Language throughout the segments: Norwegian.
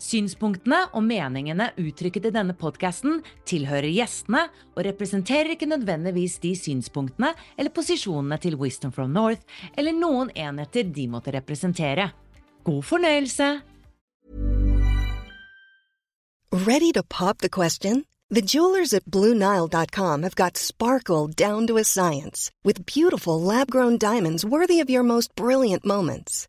Synspunktene og meningene uttrykket i denne podkasten tilhører gjestene og representerer ikke nødvendigvis de synspunktene eller posisjonene til Wisdom from North eller noen enheter de måtte representere. God fornøyelse! Ready to pop the question? The jewelers at BlueNile.com have got sparkle down to a science with beautiful lab grown diamonds worthy of your most brilliant moments.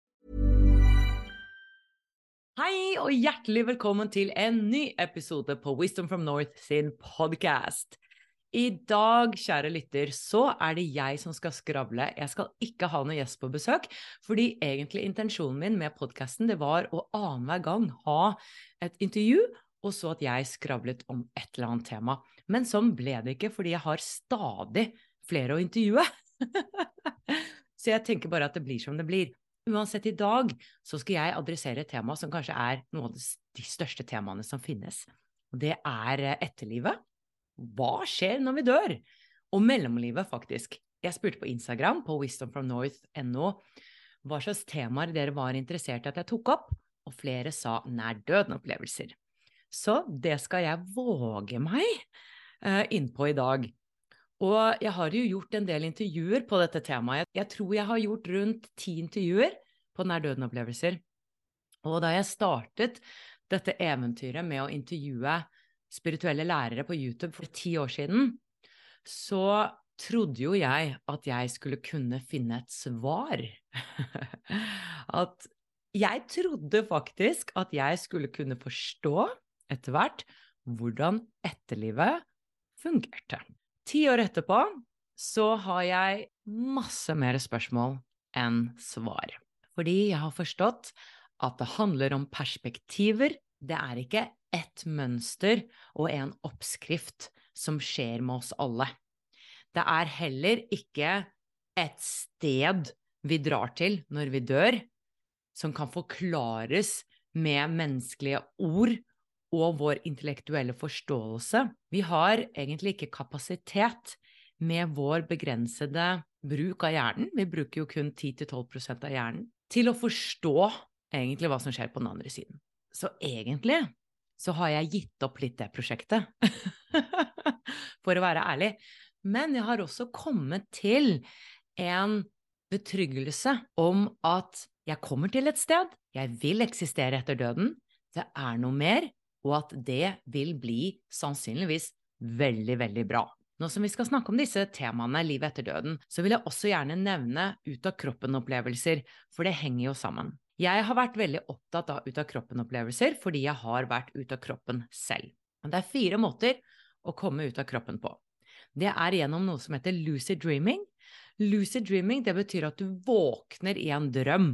Hei og hjertelig velkommen til en ny episode på Wisdom from North sin podcast. I dag, kjære lytter, så er det jeg som skal skravle. Jeg skal ikke ha noen gjest på besøk, fordi egentlig intensjonen min med podkasten var å annenhver gang ha et intervju, og så at jeg skravlet om et eller annet tema. Men sånn ble det ikke, fordi jeg har stadig flere å intervjue. så jeg tenker bare at det blir som det blir. Uansett, i dag så skal jeg adressere et tema som kanskje er noen av de største temaene som finnes. Og det er eh, etterlivet. Hva skjer når vi dør? Og mellomlivet, faktisk. Jeg spurte på Instagram, på wisdomfromnorth.no, hva slags temaer dere var interessert i at jeg tok opp, og flere sa nær døden-opplevelser. Så det skal jeg våge meg uh, innpå i dag. Og jeg har jo gjort en del intervjuer på dette temaet. Jeg tror jeg har gjort rundt ti intervjuer på nær døden-opplevelser. Og da jeg startet dette eventyret med å intervjue spirituelle lærere på YouTube for ti år siden, så trodde jo jeg at jeg skulle kunne finne et svar. at jeg trodde faktisk at jeg skulle kunne forstå etter hvert hvordan etterlivet fungerte. Ti år etterpå så har jeg masse mer spørsmål enn svar. Fordi jeg har forstått at det handler om perspektiver. Det er ikke ett mønster og en oppskrift som skjer med oss alle. Det er heller ikke et sted vi drar til når vi dør, som kan forklares med menneskelige ord og vår intellektuelle forståelse. Vi har egentlig ikke kapasitet med vår begrensede bruk av hjernen, vi bruker jo kun 10-12% av hjernen, til å forstå egentlig hva som skjer på den andre siden. Så egentlig så har jeg gitt opp litt det prosjektet, for å være ærlig. Men jeg har også kommet til en betryggelse om at jeg kommer til et sted, jeg vil eksistere etter døden, det er noe mer, og at det vil bli sannsynligvis veldig, veldig bra. Nå som vi skal snakke om disse temaene, livet etter døden, så vil jeg også gjerne nevne ut av kroppen-opplevelser, for det henger jo sammen. Jeg har vært veldig opptatt av ut av kroppen-opplevelser fordi jeg har vært ut av kroppen selv. Det er fire måter å komme ut av kroppen på. Det er gjennom noe som heter lucid dreaming. Lucid dreaming det betyr at du våkner i en drøm.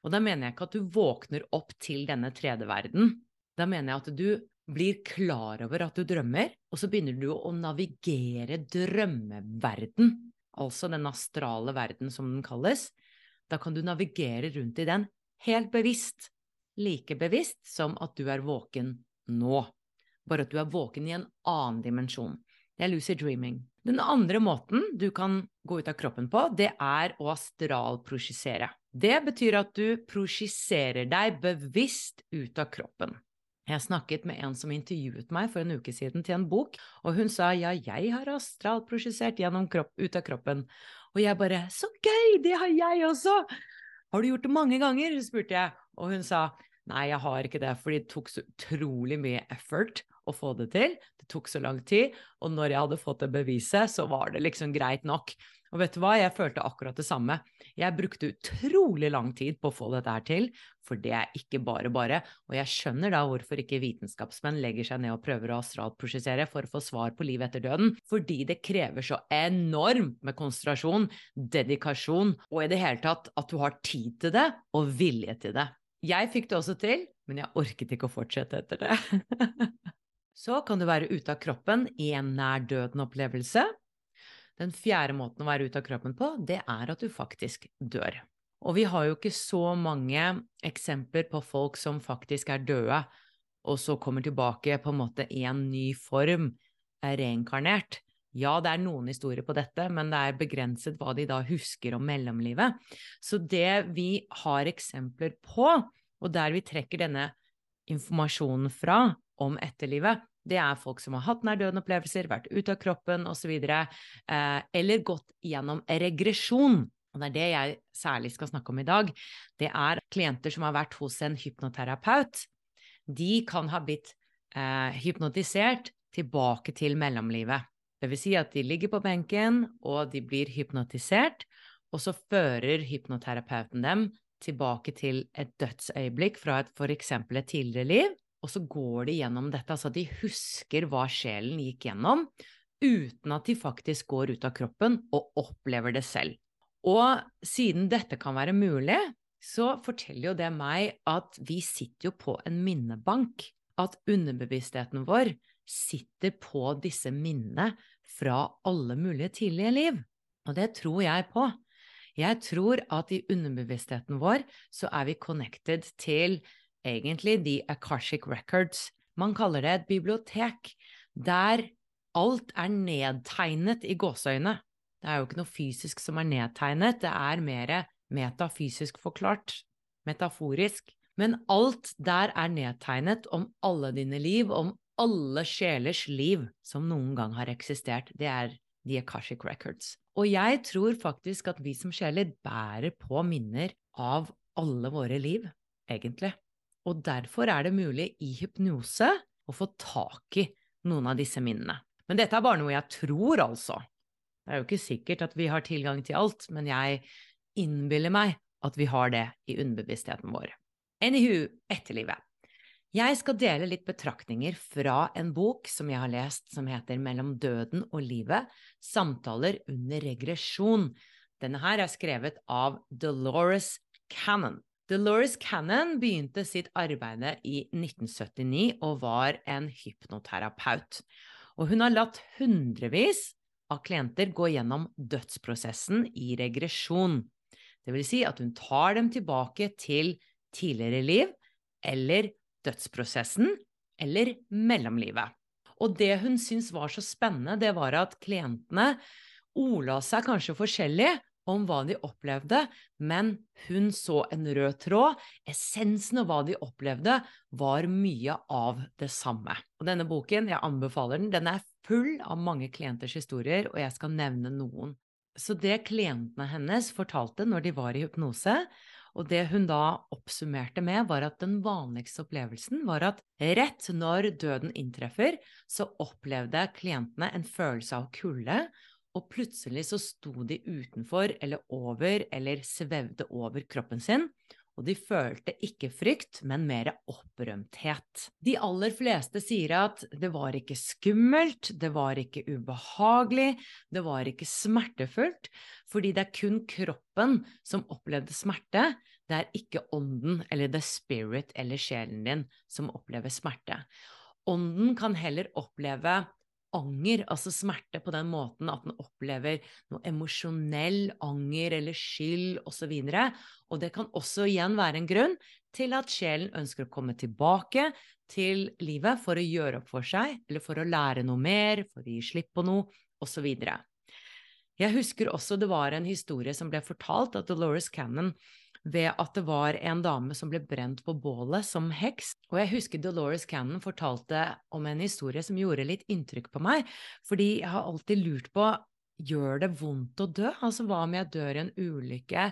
Og da mener jeg ikke at du våkner opp til denne tredje verden, da mener jeg at du blir klar over at du drømmer, og så begynner du å navigere drømmeverden, altså den astrale verden som den kalles. Da kan du navigere rundt i den helt bevisst, like bevisst som at du er våken nå, bare at du er våken i en annen dimensjon. Det er lucid dreaming. Den andre måten du kan gå ut av kroppen på, det er å astralprosjisere. Det betyr at du prosjiserer deg bevisst ut av kroppen. Jeg snakket med en som intervjuet meg for en uke siden til en bok, og hun sa ja, jeg har astralprosjisert kropp, ut av kroppen. Og jeg bare så gøy, det har jeg også! Har du gjort det mange ganger? spurte jeg, og hun sa nei, jeg har ikke det, fordi det tok så utrolig mye effort å få det til. Det tok så lang tid, og når jeg hadde fått det beviset, så var det liksom greit nok. Og vet du hva, jeg følte akkurat det samme. Jeg brukte utrolig lang tid på å få dette her til, for det er ikke bare bare. Og jeg skjønner da hvorfor ikke vitenskapsmenn legger seg ned og prøver å astralprosjisere for å få svar på livet etter døden, fordi det krever så enormt med konsentrasjon, dedikasjon, og i det hele tatt at du har tid til det og vilje til det. Jeg fikk det også til, men jeg orket ikke å fortsette etter det. så kan du være ute av kroppen i en nær døden-opplevelse. Den fjerde måten å være ute av kroppen på, det er at du faktisk dør. Og vi har jo ikke så mange eksempler på folk som faktisk er døde, og så kommer tilbake på en måte i en ny form, er reinkarnert. Ja, det er noen historier på dette, men det er begrenset hva de da husker om mellomlivet. Så det vi har eksempler på, og der vi trekker denne informasjonen fra om etterlivet, det er folk som har hatt nær-døden-opplevelser, vært ute av kroppen osv., eh, eller gått gjennom regresjon. Og det er det jeg særlig skal snakke om i dag. Det er klienter som har vært hos en hypnoterapeut. De kan ha blitt eh, hypnotisert tilbake til mellomlivet. Det vil si at de ligger på benken, og de blir hypnotisert, og så fører hypnoterapeuten dem tilbake til et dødsøyeblikk fra et, eksempel et tidligere liv, og så går de gjennom dette, altså de husker hva sjelen gikk gjennom, uten at de faktisk går ut av kroppen og opplever det selv. Og siden dette kan være mulig, så forteller jo det meg at vi sitter jo på en minnebank. At underbevisstheten vår sitter på disse minnene fra alle mulige tidlige liv. Og det tror jeg på. Jeg tror at i underbevisstheten vår så er vi connected til egentlig The Akashic Records. Man kaller det et bibliotek der alt er nedtegnet i gåseøyne. Det er jo ikke noe fysisk som er nedtegnet, det er mer metafysisk forklart, metaforisk. Men alt der er nedtegnet om alle dine liv, om alle sjelers liv som noen gang har eksistert. Det er The Akashic Records. Og jeg tror faktisk at vi som sjeler bærer på minner av alle våre liv, egentlig. Og derfor er det mulig i hypnose å få tak i noen av disse minnene. Men dette er bare noe jeg tror, altså. Det er jo ikke sikkert at vi har tilgang til alt, men jeg innbiller meg at vi har det i underbevisstheten vår. Anywho, etterlivet. Jeg skal dele litt betraktninger fra en bok som jeg har lest som heter Mellom døden og livet – samtaler under regresjon. Denne her er skrevet av Dolores Cannon. Dolores Cannon begynte sitt arbeid i 1979 og var en hypnoterapeut. Og hun har latt hundrevis av klienter gå gjennom dødsprosessen i regresjon. Det vil si at hun tar dem tilbake til tidligere liv eller dødsprosessen eller mellomlivet. Og det hun syntes var så spennende, det var at klientene ola seg kanskje forskjellig, om hva de opplevde, men hun så en rød tråd. Essensen av hva de opplevde, var mye av det samme. Og denne boken, jeg anbefaler den, den er full av mange klienters historier, og jeg skal nevne noen. Så det klientene hennes fortalte når de var i hypnose, og det hun da oppsummerte med, var at den vanligste opplevelsen var at rett når døden inntreffer, så opplevde klientene en følelse av kulde og plutselig så sto de utenfor eller over eller svevde over kroppen sin, og de følte ikke frykt, men mer opprømthet. De aller fleste sier at det var ikke skummelt, det var ikke ubehagelig, det var ikke smertefullt, fordi det er kun kroppen som opplevde smerte, det er ikke ånden eller the spirit eller sjelen din som opplever smerte. Ånden kan heller oppleve anger, altså smerte på den måten at den opplever noe emosjonell anger eller skyld osv. Og, så og det kan også igjen være en grunn til at sjelen ønsker å komme tilbake til livet for å gjøre opp for seg, eller for å lære noe mer, for å gi slipp på noe, osv. Jeg husker også det var en historie som ble fortalt av Dolores Cannon ved at det var en dame som ble brent på bålet som heks. Og jeg husker Dolores Cannon fortalte om en historie som gjorde litt inntrykk på meg, fordi jeg har alltid lurt på Gjør det vondt å dø? Altså, hva om jeg dør i en ulykke?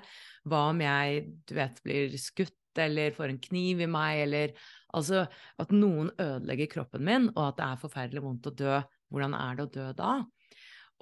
Hva om jeg, du vet, blir skutt, eller får en kniv i meg, eller Altså, at noen ødelegger kroppen min, og at det er forferdelig vondt å dø. Hvordan er det å dø da?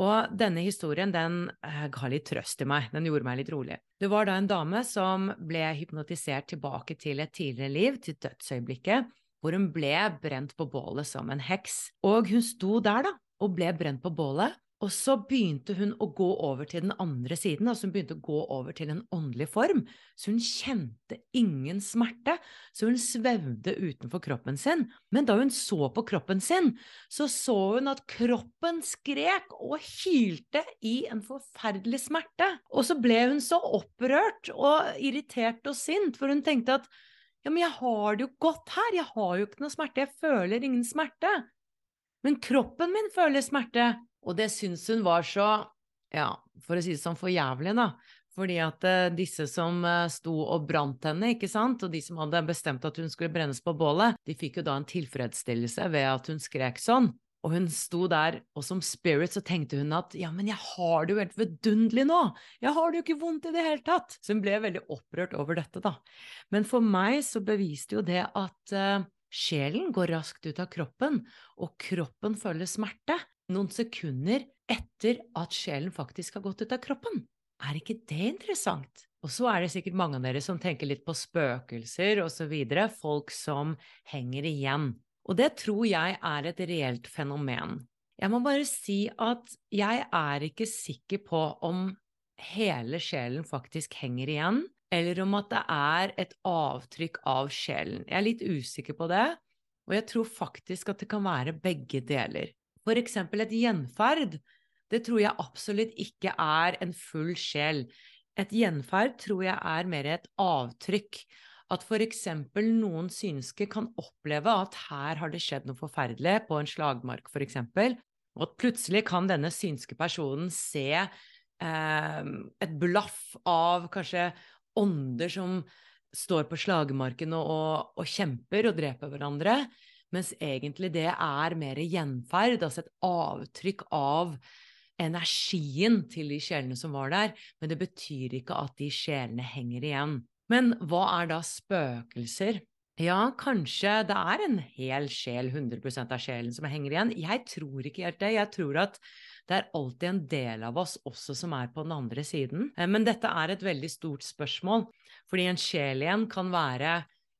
Og denne historien den eh, ga litt trøst i meg, den gjorde meg litt rolig. Det var da en dame som ble hypnotisert tilbake til et tidligere liv, til dødsøyeblikket, hvor hun ble brent på bålet som en heks. Og hun sto der, da, og ble brent på bålet, og så begynte hun å gå over til den andre siden, altså hun begynte å gå over til en åndelig form. Så hun kjente ingen smerte, så hun svevde utenfor kroppen sin. Men da hun så på kroppen sin, så så hun at kroppen skrek og hylte i en forferdelig smerte. Og så ble hun så opprørt og irritert og sint, for hun tenkte at ja, men jeg har det jo godt her, jeg har jo ikke noe smerte, jeg føler ingen smerte. Men kroppen min føler smerte. Og det syns hun var så, ja, for å si det sånn, for jævlig, da. Fordi at uh, disse som uh, sto og brant henne, ikke sant, og de som hadde bestemt at hun skulle brennes på bålet, de fikk jo da en tilfredsstillelse ved at hun skrek sånn. Og hun sto der, og som spirit så tenkte hun at ja, men jeg har det jo helt vidunderlig nå, jeg har det jo ikke vondt i det hele tatt. Så hun ble veldig opprørt over dette, da. Men for meg så beviste jo det at uh, sjelen går raskt ut av kroppen, og kroppen føler smerte noen sekunder etter at sjelen faktisk har gått ut av kroppen. Er ikke det interessant? Og så er det sikkert mange av dere som tenker litt på spøkelser osv., folk som henger igjen. Og det tror jeg er et reelt fenomen. Jeg må bare si at jeg er ikke sikker på om hele sjelen faktisk henger igjen, eller om at det er et avtrykk av sjelen. Jeg er litt usikker på det, og jeg tror faktisk at det kan være begge deler. Eksempel et gjenferd, det tror jeg absolutt ikke er en full sjel. Et gjenferd tror jeg er mer et avtrykk. At eksempel noen synske kan oppleve at her har det skjedd noe forferdelig, på en slagmark eksempel, og at plutselig kan denne synske personen se eh, et blaff av kanskje ånder som står på slagmarken og, og, og kjemper og dreper hverandre mens egentlig det er mer gjenferd, altså et avtrykk av energien til de sjelene som var der, men det betyr ikke at de sjelene henger igjen. Men hva er da spøkelser? Ja, kanskje det er en hel sjel, 100% av sjelen, som henger igjen. Jeg tror ikke helt det. Jeg tror at det er alltid en del av oss også som er på den andre siden. Eh, men dette er et veldig stort spørsmål, fordi en sjel igjen kan være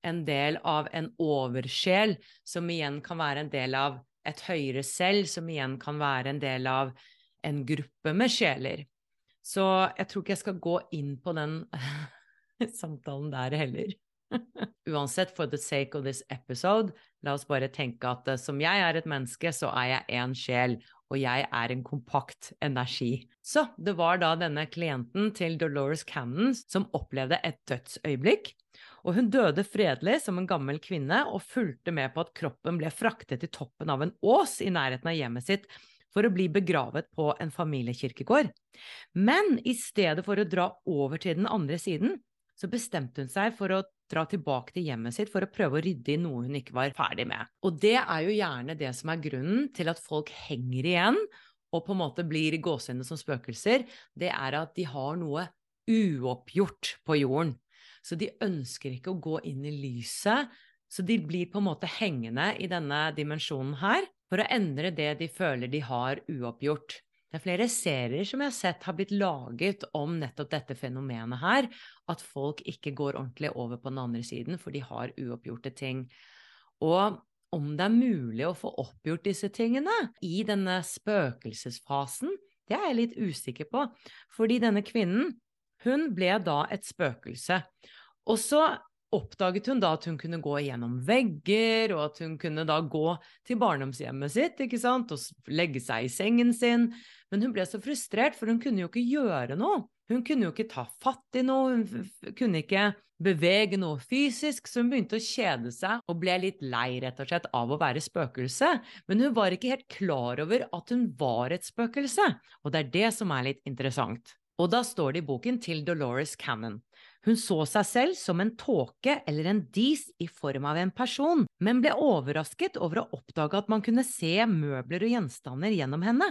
en del av en oversjel, som igjen kan være en del av et høyere selv, som igjen kan være en del av en gruppe med sjeler. Så jeg tror ikke jeg skal gå inn på den samtalen der heller. Uansett, for the sake of this episode, la oss bare tenke at eh, som jeg er et menneske, så er jeg én sjel, og jeg er en kompakt energi. Så det var da denne klienten til Dolores Cannon som opplevde et dødsøyeblikk og hun døde fredelig som en gammel kvinne og fulgte med på at kroppen ble fraktet til toppen av en ås i nærheten av hjemmet sitt for å bli begravet på en familiekirkegård. Men i stedet for å dra over til den andre siden, så bestemte hun seg for å dra tilbake til hjemmet sitt for å prøve å rydde i noe hun ikke var ferdig med. Og det er jo gjerne det som er grunnen til at folk henger igjen og på en måte blir gåsehudene som spøkelser, det er at de har noe uoppgjort på jorden. Så de ønsker ikke å gå inn i lyset. Så de blir på en måte hengende i denne dimensjonen her for å endre det de føler de har uoppgjort. Det er flere serier som jeg har sett har blitt laget om nettopp dette fenomenet her, at folk ikke går ordentlig over på den andre siden, for de har uoppgjorte ting. Og om det er mulig å få oppgjort disse tingene i denne spøkelsesfasen, det er jeg litt usikker på, fordi denne kvinnen hun ble da et spøkelse. Og så oppdaget hun da at hun kunne gå gjennom vegger, og at hun kunne da gå til barndomshjemmet sitt ikke sant? og legge seg i sengen sin. Men hun ble så frustrert, for hun kunne jo ikke gjøre noe. Hun kunne jo ikke ta fatt i noe, hun kunne ikke bevege noe fysisk, så hun begynte å kjede seg og ble litt lei rett og slett av å være spøkelse. Men hun var ikke helt klar over at hun var et spøkelse, og det er det som er litt interessant. Og da står det i boken til Dolores Cannon. Hun så seg selv som en tåke eller en dis i form av en person, men ble overrasket over å oppdage at man kunne se møbler og gjenstander gjennom henne,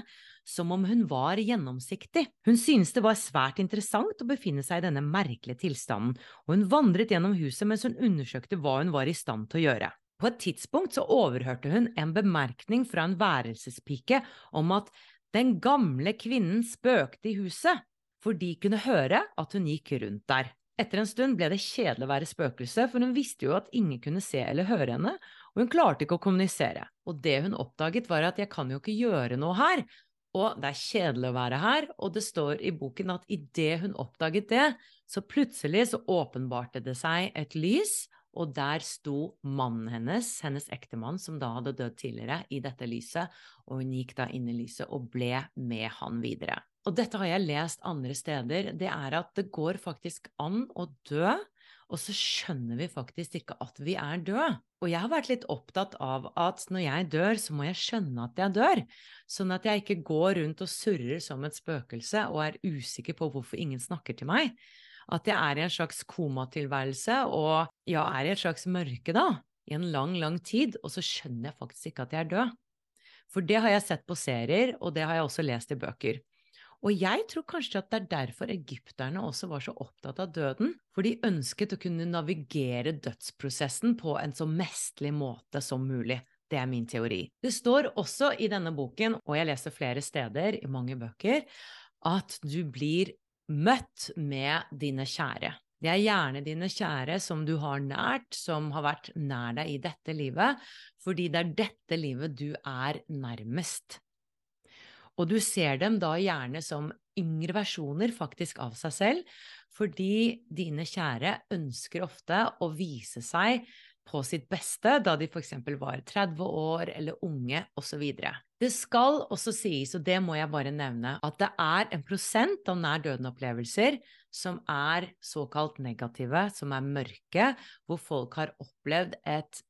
som om hun var gjennomsiktig. Hun syntes det var svært interessant å befinne seg i denne merkelige tilstanden, og hun vandret gjennom huset mens hun undersøkte hva hun var i stand til å gjøre. På et tidspunkt så overhørte hun en bemerkning fra en værelsespike om at den gamle kvinnen spøkte i huset, for de kunne høre at hun gikk rundt der. Etter en stund ble det kjedelig å være spøkelse, for hun visste jo at ingen kunne se eller høre henne, og hun klarte ikke å kommunisere. Og det hun oppdaget, var at jeg kan jo ikke gjøre noe her, og det er kjedelig å være her, og det står i boken at idet hun oppdaget det, så plutselig så åpenbarte det seg et lys, og der sto mannen hennes, hennes ektemann, som da hadde dødd tidligere, i dette lyset, og hun gikk da inn i lyset og ble med han videre og dette har jeg lest andre steder, det er at det går faktisk an å dø, og så skjønner vi faktisk ikke at vi er døde. Og jeg har vært litt opptatt av at når jeg dør, så må jeg skjønne at jeg dør, sånn at jeg ikke går rundt og surrer som et spøkelse og er usikker på hvorfor ingen snakker til meg. At jeg er i en slags komatilværelse og ja, er i et slags mørke, da, i en lang, lang tid, og så skjønner jeg faktisk ikke at jeg er død. For det har jeg sett på serier, og det har jeg også lest i bøker. Og jeg tror kanskje at det er derfor egypterne også var så opptatt av døden, for de ønsket å kunne navigere dødsprosessen på en så mesterlig måte som mulig. Det er min teori. Det står også i denne boken, og jeg leser flere steder i mange bøker, at du blir møtt med dine kjære. Det er gjerne dine kjære som du har nært, som har vært nær deg i dette livet, fordi det er dette livet du er nærmest. Og du ser dem da gjerne som yngre versjoner faktisk av seg selv, fordi dine kjære ønsker ofte å vise seg på sitt beste da de f.eks. var 30 år eller unge osv. Det skal også sies, og det må jeg bare nevne, at det er en prosent av nær døden-opplevelser som er såkalt negative, som er mørke, hvor folk har opplevd et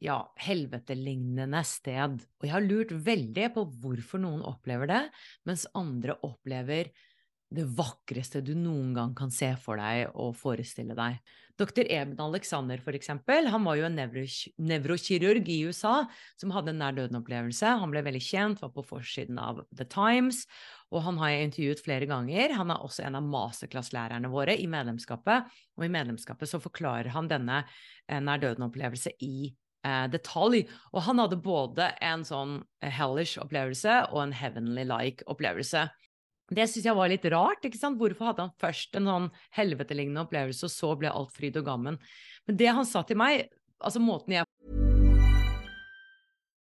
ja, helvetelignende sted. Og jeg har lurt veldig på hvorfor noen opplever det, mens andre opplever det vakreste du noen gang kan se for deg og forestille deg. Dr. Eben Alexander, for eksempel, han var jo en nevrokirurg i USA som hadde en nær døden-opplevelse. Han ble veldig kjent, var på forsiden av The Times, og han har jeg intervjuet flere ganger. Han er også en av masterclass-lærerne våre i medlemskapet, og i medlemskapet så forklarer han denne eh, nær døden-opplevelse i eh, detalj. Og han hadde både en sånn eh, hellish opplevelse og en heavenly-like opplevelse. Det syns jeg var litt rart. ikke sant? Hvorfor hadde han først en sånn helvetelignende opplevelse, og så ble alt fryd og gammen? Men det han sa til meg, altså måten jeg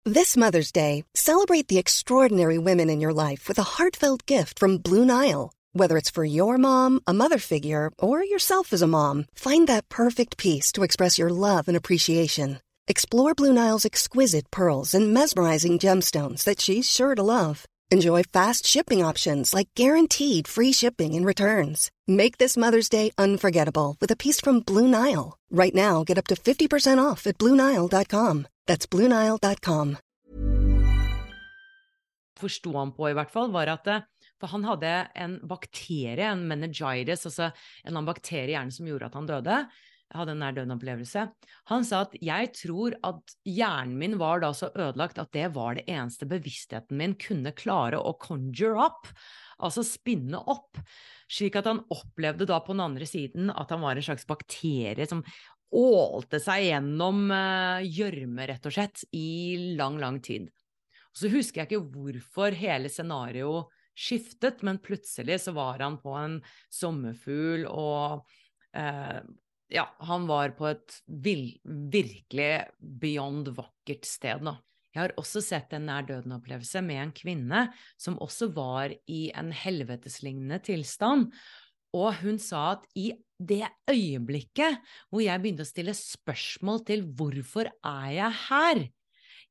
This Mother's Day, celebrate the extraordinary women in your life with a heartfelt gift from Blue Nile. Whether it's for your mom, a mother figure, or yourself as a mom, find that perfect piece to express your love and appreciation. Explore Blue Nile's exquisite pearls and mesmerizing gemstones that she's sure to love. Enjoy fast shipping options like guaranteed free shipping and returns. Make this Mother's Day unforgettable with a piece from Blue Nile. Right now, get up to 50% off at BlueNile.com. That's BlueNile.com. Forsto han på, i hvert fall, var at eh, For han hadde en bakterie, en meningitis, altså en bakterie i hjernen som gjorde at han døde. Hadde en nær døden-opplevelse. Han sa at jeg tror at hjernen min var da så ødelagt at det var det eneste bevisstheten min kunne klare å conjure up, altså spinne opp, slik at han opplevde da på den andre siden at han var en slags bakterie som ålte seg gjennom eh, gjørme, rett og slett, i lang, lang tid. Så husker jeg ikke hvorfor hele scenarioet skiftet, men plutselig så var han på en sommerfugl og uh, ja, han var på et virkelig beyond vakkert sted, da. Jeg har også sett en nær døden-opplevelse med en kvinne som også var i en helveteslignende tilstand. Og hun sa at i det øyeblikket hvor jeg begynte å stille spørsmål til hvorfor er jeg her?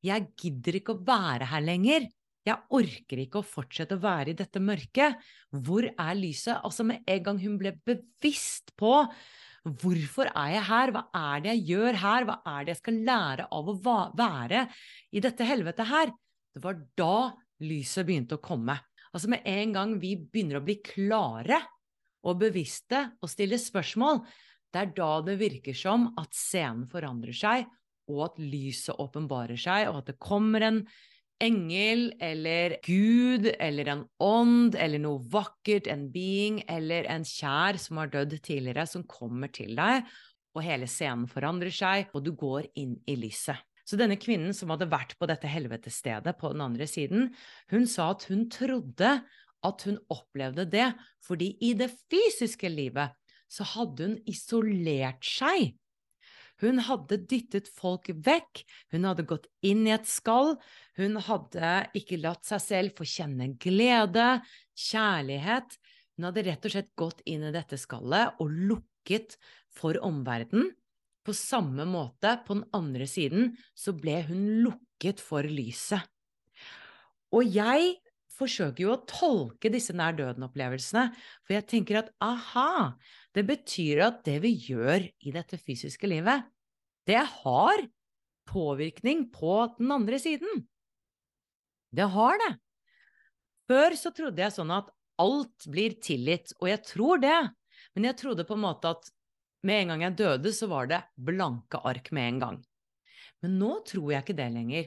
Jeg gidder ikke å være her lenger. Jeg orker ikke å fortsette å være i dette mørket. Hvor er lyset? Altså Med en gang hun ble bevisst på hvorfor er jeg her, hva er det jeg gjør her, hva er det jeg skal lære av å være i dette helvetet her, det var da lyset begynte å komme. Altså Med en gang vi begynner å bli klare og bevisste og stille spørsmål, det er da det virker som at scenen forandrer seg, og at lyset åpenbarer seg, og at det kommer en engel eller Gud eller en ånd eller noe vakkert, en being eller en kjær som har dødd tidligere, som kommer til deg, og hele scenen forandrer seg, og du går inn i lyset. Så denne kvinnen som hadde vært på dette helvetestedet på den andre siden, hun sa at hun trodde at hun opplevde det fordi i det fysiske livet så hadde hun isolert seg hun hadde dyttet folk vekk, hun hadde gått inn i et skall, hun hadde ikke latt seg selv få kjenne glede, kjærlighet. Hun hadde rett og slett gått inn i dette skallet og lukket for omverdenen. På samme måte, på den andre siden, så ble hun lukket for lyset. Og jeg forsøker jo å tolke disse nær døden-opplevelsene, for jeg tenker at aha, det betyr at det vi gjør i dette fysiske livet, det har påvirkning på den andre siden. Det har det. Før så trodde jeg sånn at alt blir tilgitt, og jeg tror det, men jeg trodde på en måte at med en gang jeg døde, så var det blanke ark med en gang. Men nå tror jeg ikke det lenger.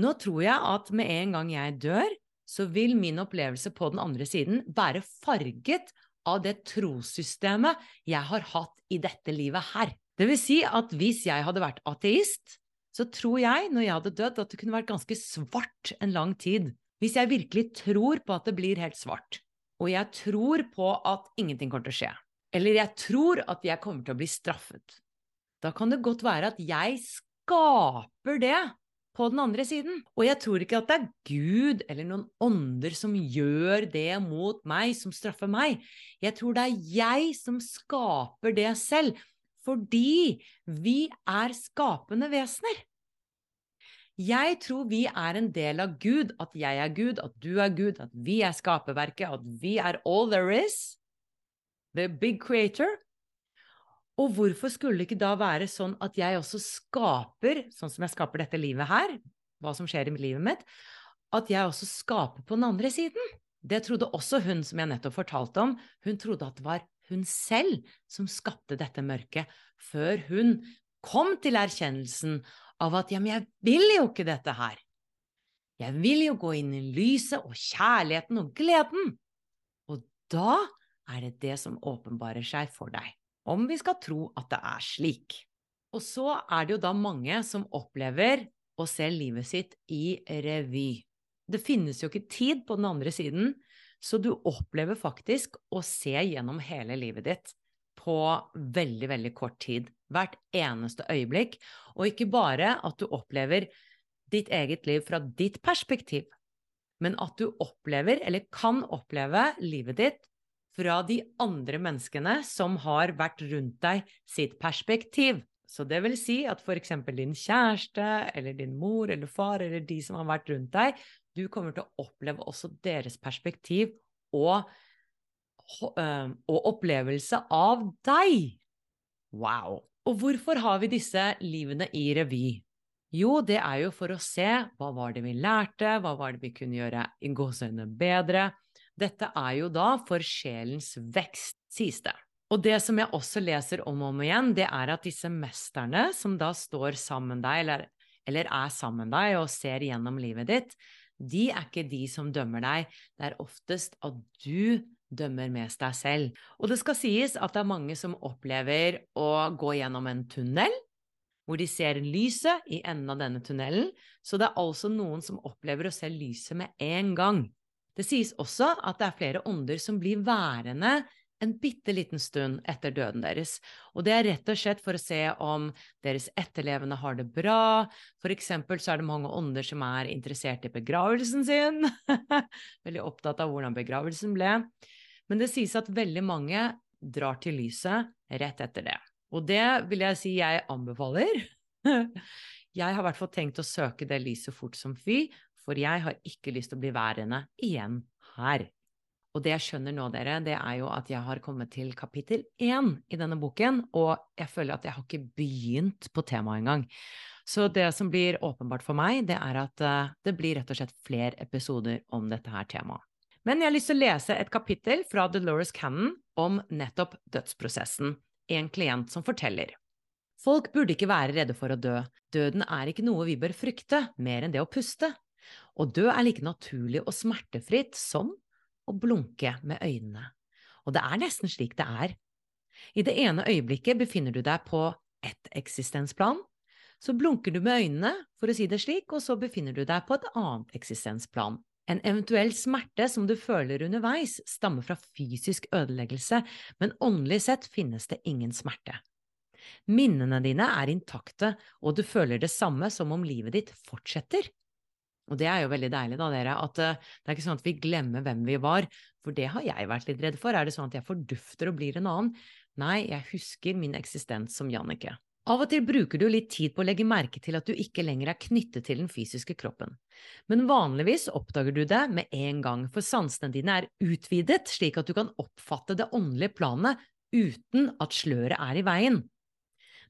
Nå tror jeg at med en gang jeg dør, så vil min opplevelse på den andre siden være farget av det trossystemet jeg har hatt i dette livet her. Det vil si at hvis jeg hadde vært ateist, så tror jeg, når jeg hadde dødd, at det kunne vært ganske svart en lang tid. Hvis jeg virkelig tror på at det blir helt svart, og jeg tror på at ingenting kommer til å skje, eller jeg tror at jeg kommer til å bli straffet, da kan det godt være at jeg skaper det på den andre siden. Og jeg tror ikke at det er Gud eller noen ånder som gjør det mot meg, som straffer meg. Jeg tror det er jeg som skaper det selv, fordi vi er skapende vesener. Jeg tror vi er en del av Gud, at jeg er Gud, at du er Gud, at vi er skaperverket, at vi er all there is. The big creator. Og hvorfor skulle det ikke da være sånn at jeg også skaper, sånn som jeg skaper dette livet her, hva som skjer i livet mitt, at jeg også skaper på den andre siden? Det trodde også hun som jeg nettopp fortalte om. Hun trodde at det var hun selv som skapte dette mørket, før hun kom til erkjennelsen av at ja, men jeg vil jo ikke dette her. Jeg vil jo gå inn i lyset og kjærligheten og gleden. Og da er det det som åpenbarer seg for deg om vi skal tro at det er slik. Og så er det jo da mange som opplever å se livet sitt i revy. Det finnes jo ikke tid på den andre siden, så du opplever faktisk å se gjennom hele livet ditt på veldig, veldig kort tid. Hvert eneste øyeblikk. Og ikke bare at du opplever ditt eget liv fra ditt perspektiv, men at du opplever, eller kan oppleve, livet ditt fra de andre menneskene som har vært rundt deg sitt perspektiv. Så det vil si at eksempel din kjæreste eller din mor eller far eller de som har vært rundt deg, du kommer til å oppleve også deres perspektiv og, og opplevelse av deg. Wow! Og hvorfor har vi disse livene i revy? Jo, det er jo for å se hva var det vi lærte, hva var det vi kunne gjøre i gåseøynene bedre, dette er jo da for sjelens vekst, sies det. Og det som jeg også leser om og om igjen, det er at disse mesterne som da står sammen deg, eller, eller er sammen deg og ser gjennom livet ditt, de er ikke de som dømmer deg, det er oftest at du dømmer mest deg selv. Og det skal sies at det er mange som opplever å gå gjennom en tunnel, hvor de ser lyset i enden av denne tunnelen, så det er altså noen som opplever å se lyset med en gang. Det sies også at det er flere ånder som blir værende en bitte liten stund etter døden deres. Og det er rett og slett for å se om deres etterlevende har det bra. For eksempel så er det mange ånder som er interessert i begravelsen sin. Veldig opptatt av hvordan begravelsen ble. Men det sies at veldig mange drar til lyset rett etter det. Og det vil jeg si jeg anbefaler. Jeg har i hvert fall tenkt å søke det lyset fort som fy, for jeg har ikke lyst til å bli værende igjen her. Og det jeg skjønner nå, dere, det er jo at jeg har kommet til kapittel én i denne boken, og jeg føler at jeg har ikke begynt på temaet engang. Så det som blir åpenbart for meg, det er at uh, det blir rett og slett flere episoder om dette her temaet. Men jeg har lyst til å lese et kapittel fra Dolores Cannon om nettopp dødsprosessen. En klient som forteller. Folk burde ikke være redde for å dø. Døden er ikke noe vi bør frykte, mer enn det å puste. Å dø er like naturlig og smertefritt som å blunke med øynene. Og det er nesten slik det er. I det ene øyeblikket befinner du deg på ett eksistensplan, så blunker du med øynene, for å si det slik, og så befinner du deg på et annet eksistensplan. En eventuell smerte som du føler underveis, stammer fra fysisk ødeleggelse, men åndelig sett finnes det ingen smerte. Minnene dine er intakte, og du føler det samme som om livet ditt fortsetter. Og det er jo veldig deilig, da, dere, at uh, det er ikke sånn at vi glemmer hvem vi var, for det har jeg vært litt redd for. Er det sånn at jeg fordufter og blir en annen? Nei, jeg husker min eksistens som Jannicke. Av og til bruker du litt tid på å legge merke til at du ikke lenger er knyttet til den fysiske kroppen, men vanligvis oppdager du det med en gang, for sansene dine er utvidet slik at du kan oppfatte det åndelige planet uten at sløret er i veien.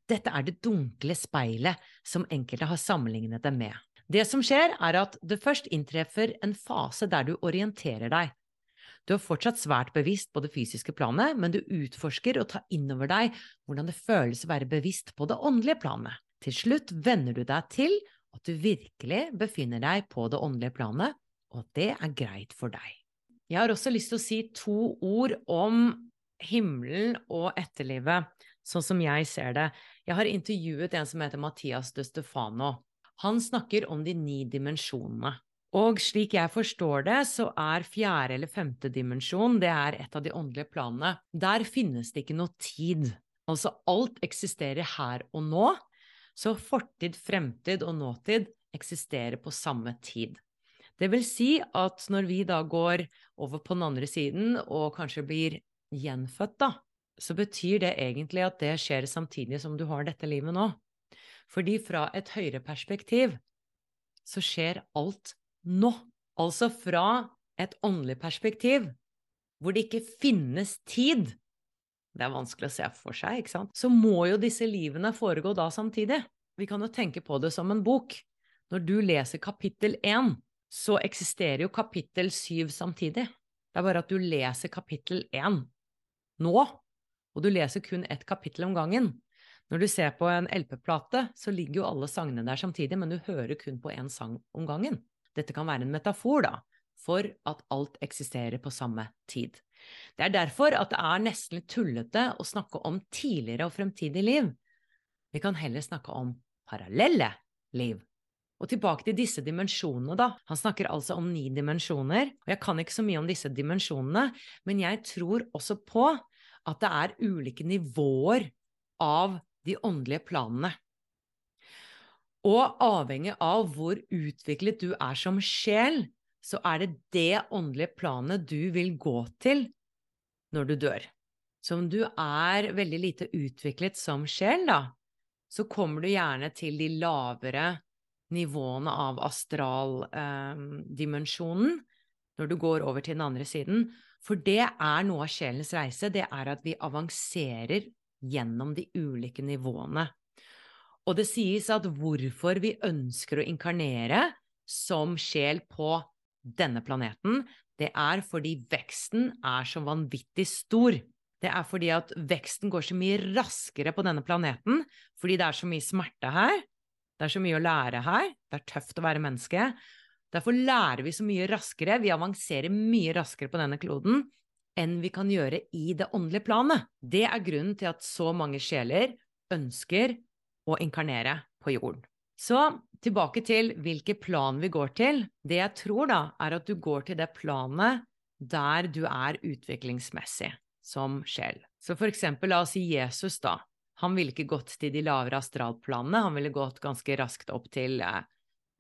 Dette er det dunkle speilet som enkelte har sammenlignet det med. Det som skjer, er at det først inntreffer en fase der du orienterer deg. Du er fortsatt svært bevisst på det fysiske planet, men du utforsker og tar inn over deg hvordan det føles å være bevisst på det åndelige planet. Til slutt venner du deg til at du virkelig befinner deg på det åndelige planet, og det er greit for deg. Jeg har også lyst til å si to ord om himmelen og etterlivet, sånn som jeg ser det. Jeg har intervjuet en som heter Mathias de Stefano. Han snakker om de ni dimensjonene. Og slik jeg forstår det, så er fjerde eller femte dimensjon det er et av de åndelige planene. Der finnes det ikke noe tid. Altså alt eksisterer her og nå, så fortid, fremtid og nåtid eksisterer på samme tid. Det vil si at når vi da går over på den andre siden og kanskje blir gjenfødt, da, så betyr det egentlig at det skjer samtidig som du har dette livet nå. Fordi fra et høyere perspektiv så skjer alt nå. Altså fra et åndelig perspektiv, hvor det ikke finnes tid Det er vanskelig å se for seg, ikke sant? Så må jo disse livene foregå da samtidig. Vi kan jo tenke på det som en bok. Når du leser kapittel én, så eksisterer jo kapittel syv samtidig. Det er bare at du leser kapittel én nå, og du leser kun ett kapittel om gangen. Når du ser på en LP-plate, så ligger jo alle sangene der samtidig, men du hører kun på én sang om gangen. Dette kan være en metafor, da, for at alt eksisterer på samme tid. Det er derfor at det er nesten litt tullete å snakke om tidligere og fremtidig liv. Vi kan heller snakke om parallelle liv. Og tilbake til disse dimensjonene, da. Han snakker altså om ni dimensjoner, og jeg kan ikke så mye om disse dimensjonene, men jeg tror også på at det er ulike nivåer av de åndelige planene. Og avhengig av hvor utviklet du er som sjel, så er det det åndelige planet du vil gå til når du dør. Så om du er veldig lite utviklet som sjel, da, så kommer du gjerne til de lavere nivåene av astraldimensjonen eh, når du går over til den andre siden. For det er noe av sjelens reise, det er at vi avanserer gjennom de ulike nivåene. Og det sies at hvorfor vi ønsker å inkarnere som sjel på denne planeten, det er fordi veksten er så vanvittig stor. Det er fordi at veksten går så mye raskere på denne planeten, fordi det er så mye smerte her, det er så mye å lære her, det er tøft å være menneske, Derfor lærer vi så mye raskere, vi avanserer mye raskere på denne kloden enn vi kan gjøre i det åndelige planet. Det er grunnen til at så mange sjeler ønsker å inkarnere på jorden. Så tilbake til hvilke plan vi går til. Det jeg tror, da, er at du går til det planet der du er utviklingsmessig som sjel. Så for eksempel, la oss si Jesus, da. Han ville ikke gått til de lavere astralplanene, han ville gått ganske raskt opp til, eh,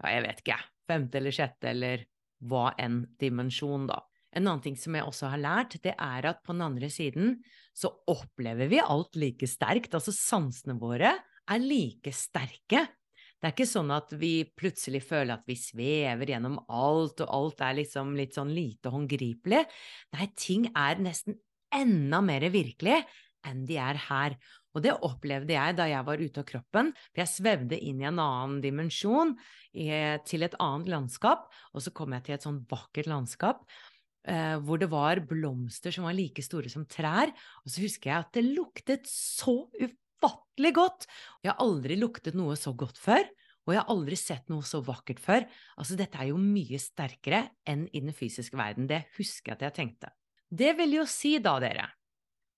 ja, jeg vet ikke, femte eller sjette eller hva enn dimensjon, da. En annen ting som jeg også har lært, det er at på den andre siden så opplever vi alt like sterkt. Altså sansene våre er like sterke. Det er ikke sånn at vi plutselig føler at vi svever gjennom alt, og alt er liksom litt sånn lite håndgripelig. Nei, ting er nesten enda mer virkelig enn de er her. Og det opplevde jeg da jeg var ute av kroppen, for jeg svevde inn i en annen dimensjon, til et annet landskap, og så kom jeg til et sånn vakkert landskap. Eh, hvor det var blomster som var like store som trær. Og så husker jeg at det luktet så ufattelig godt! Jeg har aldri luktet noe så godt før. Og jeg har aldri sett noe så vakkert før. Altså, dette er jo mye sterkere enn i den fysiske verden. Det husker jeg at jeg tenkte. Det vil jo si da, dere,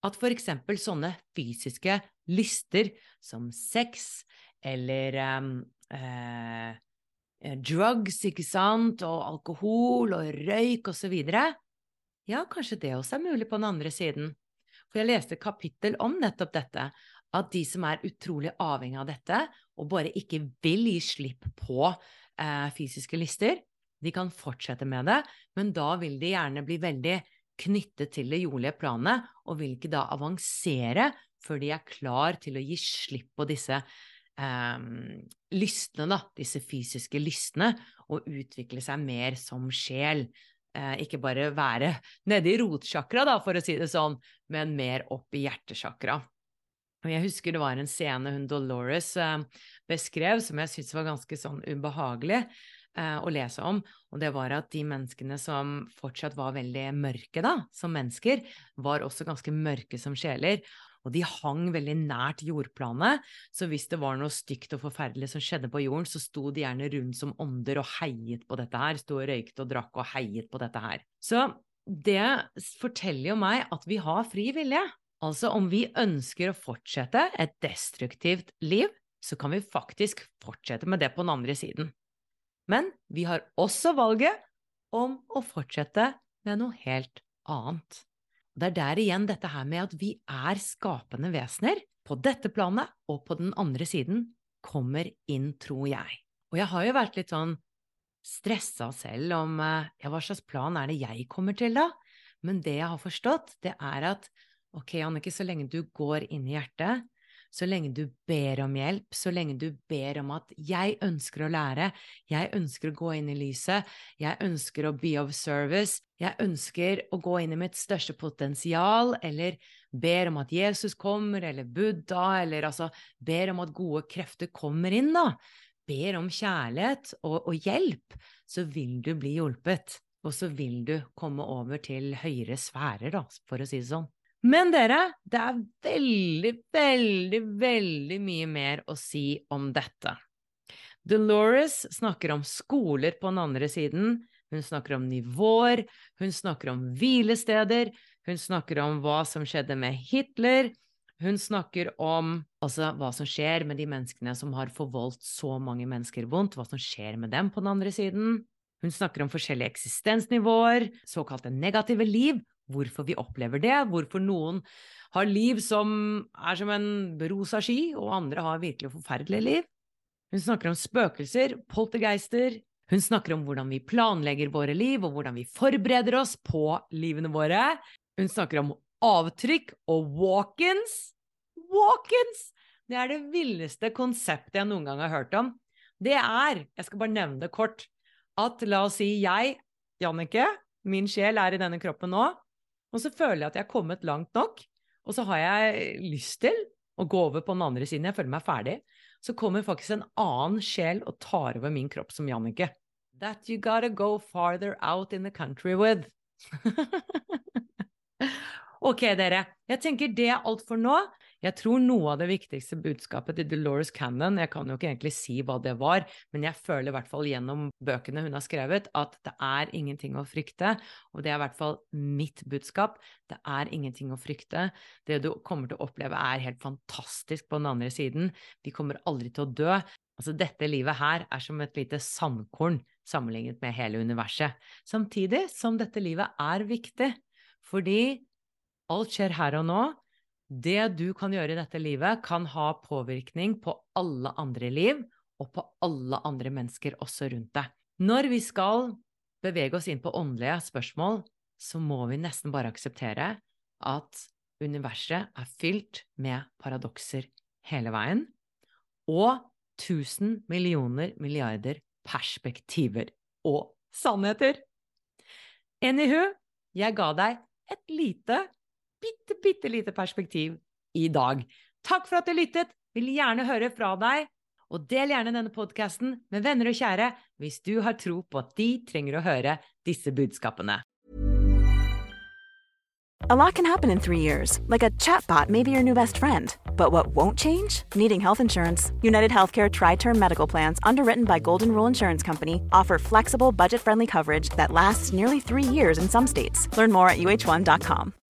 at for eksempel sånne fysiske lyster som sex eller eh, drugs, ikke sant, og alkohol og røyk videre, ja, kanskje det også er mulig på den andre siden. For jeg leste et kapittel om nettopp dette, at de som er utrolig avhengig av dette, og bare ikke vil gi slipp på eh, fysiske lister, de kan fortsette med det, men da vil de gjerne bli veldig knyttet til det jordlige planet, og vil ikke da avansere før de er klar til å gi slipp på disse eh, lystene, da, disse fysiske lystene, og utvikle seg mer som sjel. Eh, ikke bare være nede i rotsjakra, da, for å si det sånn, men mer opp i hjertesjakra. Og jeg husker det var en scene hun Dolores eh, beskrev som jeg syntes var ganske sånn ubehagelig eh, å lese om, og det var at de menneskene som fortsatt var veldig mørke da, som mennesker, var også ganske mørke som sjeler. Og de hang veldig nært jordplanet, så hvis det var noe stygt og forferdelig som skjedde på jorden, så sto de gjerne rundt som ånder og heiet på dette her, sto og røykte og drakk og heiet på dette her. Så det forteller jo meg at vi har fri vilje. Altså om vi ønsker å fortsette et destruktivt liv, så kan vi faktisk fortsette med det på den andre siden. Men vi har også valget om å fortsette med noe helt annet. Det er der igjen dette her med at vi er skapende vesener, på dette planet og på den andre siden, kommer inn, tror jeg. Og jeg har jo vært litt sånn stressa selv om eh, ja, hva slags plan er det jeg kommer til, da? Men det jeg har forstått, det er at Ok, Annike, så lenge du går inn i hjertet, så lenge du ber om hjelp, så lenge du ber om at 'jeg ønsker å lære', 'jeg ønsker å gå inn i lyset', 'jeg ønsker å be of service', 'jeg ønsker å gå inn i mitt største potensial', eller ber om at Jesus kommer, eller Buddha, eller altså ber om at gode krefter kommer inn, da, ber om kjærlighet og, og hjelp, så vil du bli hjulpet. Og så vil du komme over til høyere sfærer, da, for å si det sånn. Men dere, det er veldig, veldig, veldig mye mer å si om dette. Dolores snakker om skoler på den andre siden, hun snakker om nivåer, hun snakker om hvilesteder, hun snakker om hva som skjedde med Hitler, hun snakker om altså, hva som skjer med de menneskene som har forvoldt så mange mennesker vondt, hva som skjer med dem på den andre siden. Hun snakker om forskjellige eksistensnivåer, såkalte negative liv, hvorfor vi opplever det, hvorfor noen har liv som er som en rosa ski, og andre har virkelig forferdelige liv. Hun snakker om spøkelser, poltergeister. Hun snakker om hvordan vi planlegger våre liv, og hvordan vi forbereder oss på livene våre. Hun snakker om avtrykk og walk-ins. Walk-ins! Det er det villeste konseptet jeg noen gang har hørt om. Det er, jeg skal bare nevne det kort, at la oss si jeg, Jannicke, min sjel er i denne kroppen nå, og så føler jeg at jeg har kommet langt nok, og så har jeg lyst til å gå over på den andre siden, jeg føler meg ferdig. Så kommer faktisk en annen sjel og tar over min kropp som Jannicke. That you gotta go farther out in the country with. ok, dere. Jeg tenker det er alt for nå. Jeg tror noe av det viktigste budskapet til Dolores Cannon, jeg kan jo ikke egentlig si hva det var, men jeg føler i hvert fall gjennom bøkene hun har skrevet, at det er ingenting å frykte. Og det er i hvert fall mitt budskap. Det er ingenting å frykte. Det du kommer til å oppleve er helt fantastisk på den andre siden. Vi kommer aldri til å dø. Altså, dette livet her er som et lite sandkorn sammenlignet med hele universet. Samtidig som dette livet er viktig, fordi alt skjer her og nå. Det du kan gjøre i dette livet, kan ha påvirkning på alle andre liv og på alle andre mennesker også rundt deg. Når vi skal bevege oss inn på åndelige spørsmål, så må vi nesten bare akseptere at universet er fylt med paradokser hele veien, og tusen millioner milliarder perspektiver og sannheter. Anywho, jeg ga deg et lite, bitte, bitte lite perspektiv i dag. Takk for at du lyttet! Vil gjerne høre fra deg. Og del gjerne denne podkasten med venner og kjære hvis du har tro på at de trenger å høre disse budskapene. A lot can happen in three years, like a chatbot may be your new best friend. But what won't change? Needing health insurance. United Healthcare Tri Term Medical Plans, underwritten by Golden Rule Insurance Company, offer flexible, budget friendly coverage that lasts nearly three years in some states. Learn more at uh1.com.